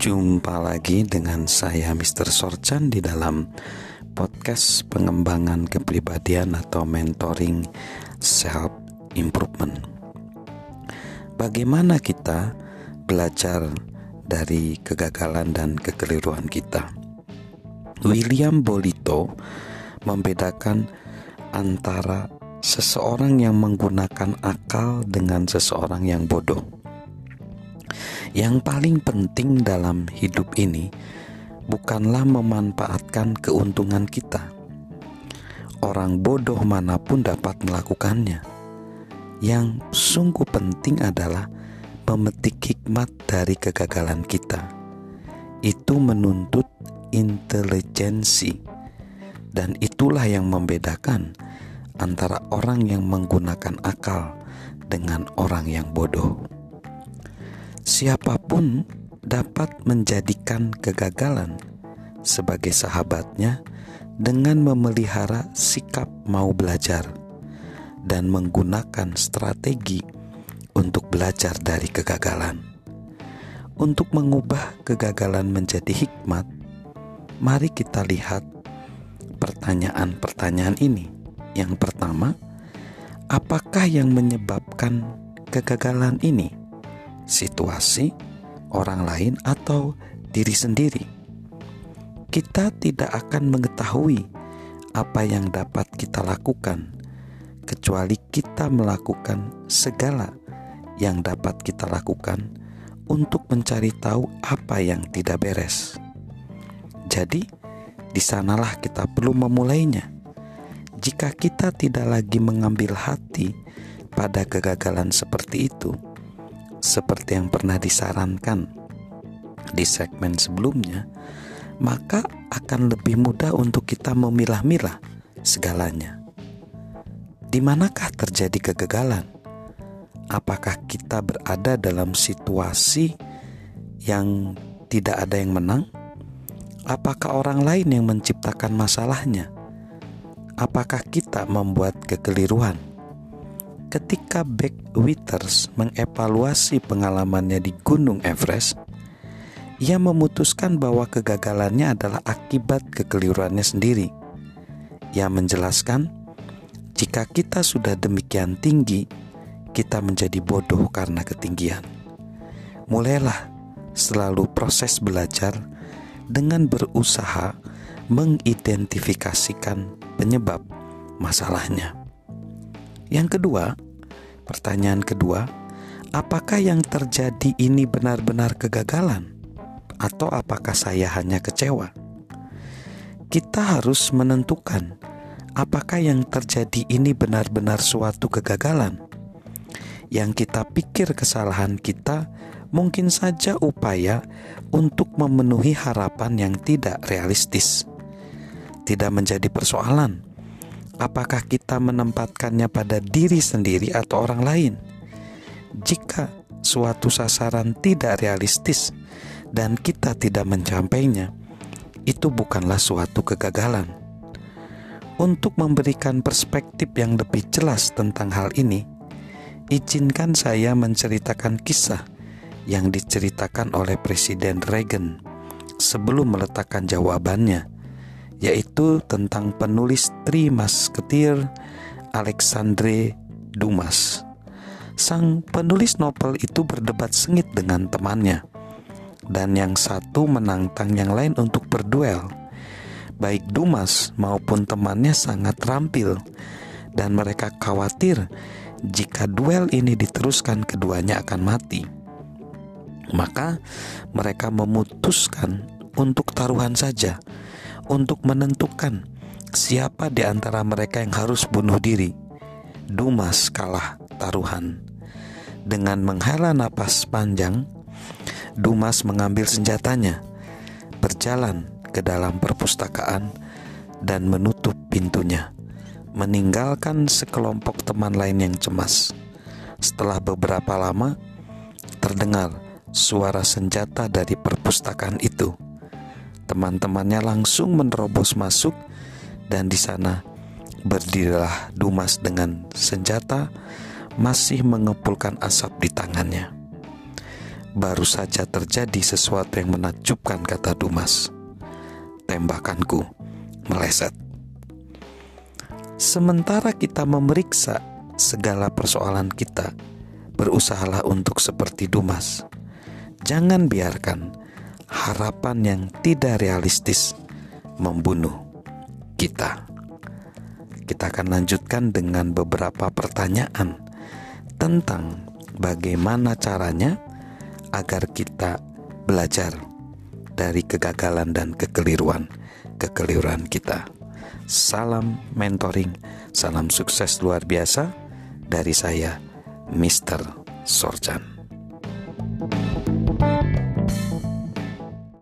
Jumpa lagi dengan saya Mr. Sorchan di dalam podcast pengembangan kepribadian atau mentoring self improvement. Bagaimana kita belajar dari kegagalan dan kekeliruan kita? William Bolito membedakan antara seseorang yang menggunakan akal dengan seseorang yang bodoh. Yang paling penting dalam hidup ini bukanlah memanfaatkan keuntungan kita. Orang bodoh mana pun dapat melakukannya. Yang sungguh penting adalah memetik hikmat dari kegagalan kita. Itu menuntut intelijensi, dan itulah yang membedakan antara orang yang menggunakan akal dengan orang yang bodoh. Siapa pun dapat menjadikan kegagalan sebagai sahabatnya dengan memelihara sikap mau belajar dan menggunakan strategi untuk belajar dari kegagalan. Untuk mengubah kegagalan menjadi hikmat, mari kita lihat pertanyaan-pertanyaan ini. Yang pertama, apakah yang menyebabkan kegagalan ini? Situasi, orang lain, atau diri sendiri? Kita tidak akan mengetahui apa yang dapat kita lakukan kecuali kita melakukan segala yang dapat kita lakukan untuk mencari tahu apa yang tidak beres. Jadi, di sanalah kita perlu memulainya jika kita tidak lagi mengambil hati pada kegagalan seperti itu, seperti yang pernah disarankan di segmen sebelumnya, maka akan lebih mudah untuk kita memilah-milah segalanya. Di manakah terjadi kegagalan? Apakah kita berada dalam situasi yang tidak ada yang menang? Apakah orang lain yang menciptakan masalahnya? apakah kita membuat kekeliruan? Ketika Beck Withers mengevaluasi pengalamannya di Gunung Everest, ia memutuskan bahwa kegagalannya adalah akibat kekeliruannya sendiri. Ia menjelaskan, jika kita sudah demikian tinggi, kita menjadi bodoh karena ketinggian. Mulailah selalu proses belajar dengan berusaha mengidentifikasikan penyebab masalahnya. Yang kedua, pertanyaan kedua, apakah yang terjadi ini benar-benar kegagalan, atau apakah saya hanya kecewa? Kita harus menentukan apakah yang terjadi ini benar-benar suatu kegagalan. Yang kita pikir kesalahan kita mungkin saja upaya untuk memenuhi harapan yang tidak realistis tidak menjadi persoalan. Apakah kita menempatkannya pada diri sendiri atau orang lain? Jika suatu sasaran tidak realistis dan kita tidak mencapainya, itu bukanlah suatu kegagalan. Untuk memberikan perspektif yang lebih jelas tentang hal ini, izinkan saya menceritakan kisah yang diceritakan oleh Presiden Reagan sebelum meletakkan jawabannya yaitu tentang penulis Tri Masketir Alexandre Dumas. Sang penulis novel itu berdebat sengit dengan temannya, dan yang satu menantang yang lain untuk berduel. Baik Dumas maupun temannya sangat terampil, dan mereka khawatir jika duel ini diteruskan keduanya akan mati. Maka mereka memutuskan untuk taruhan saja untuk menentukan siapa di antara mereka yang harus bunuh diri. Dumas kalah taruhan. Dengan menghela napas panjang, Dumas mengambil senjatanya, berjalan ke dalam perpustakaan, dan menutup pintunya, meninggalkan sekelompok teman lain yang cemas. Setelah beberapa lama, terdengar suara senjata dari perpustakaan itu Teman-temannya langsung menerobos masuk dan di sana berdirilah Dumas dengan senjata masih mengepulkan asap di tangannya. baru saja terjadi sesuatu yang menakjubkan kata Dumas. Tembakanku meleset. Sementara kita memeriksa segala persoalan kita, berusahalah untuk seperti Dumas. Jangan biarkan harapan yang tidak realistis membunuh kita. Kita akan lanjutkan dengan beberapa pertanyaan tentang bagaimana caranya agar kita belajar dari kegagalan dan kekeliruan-kekeliruan kita. Salam mentoring, salam sukses luar biasa dari saya, Mr. Sorjan.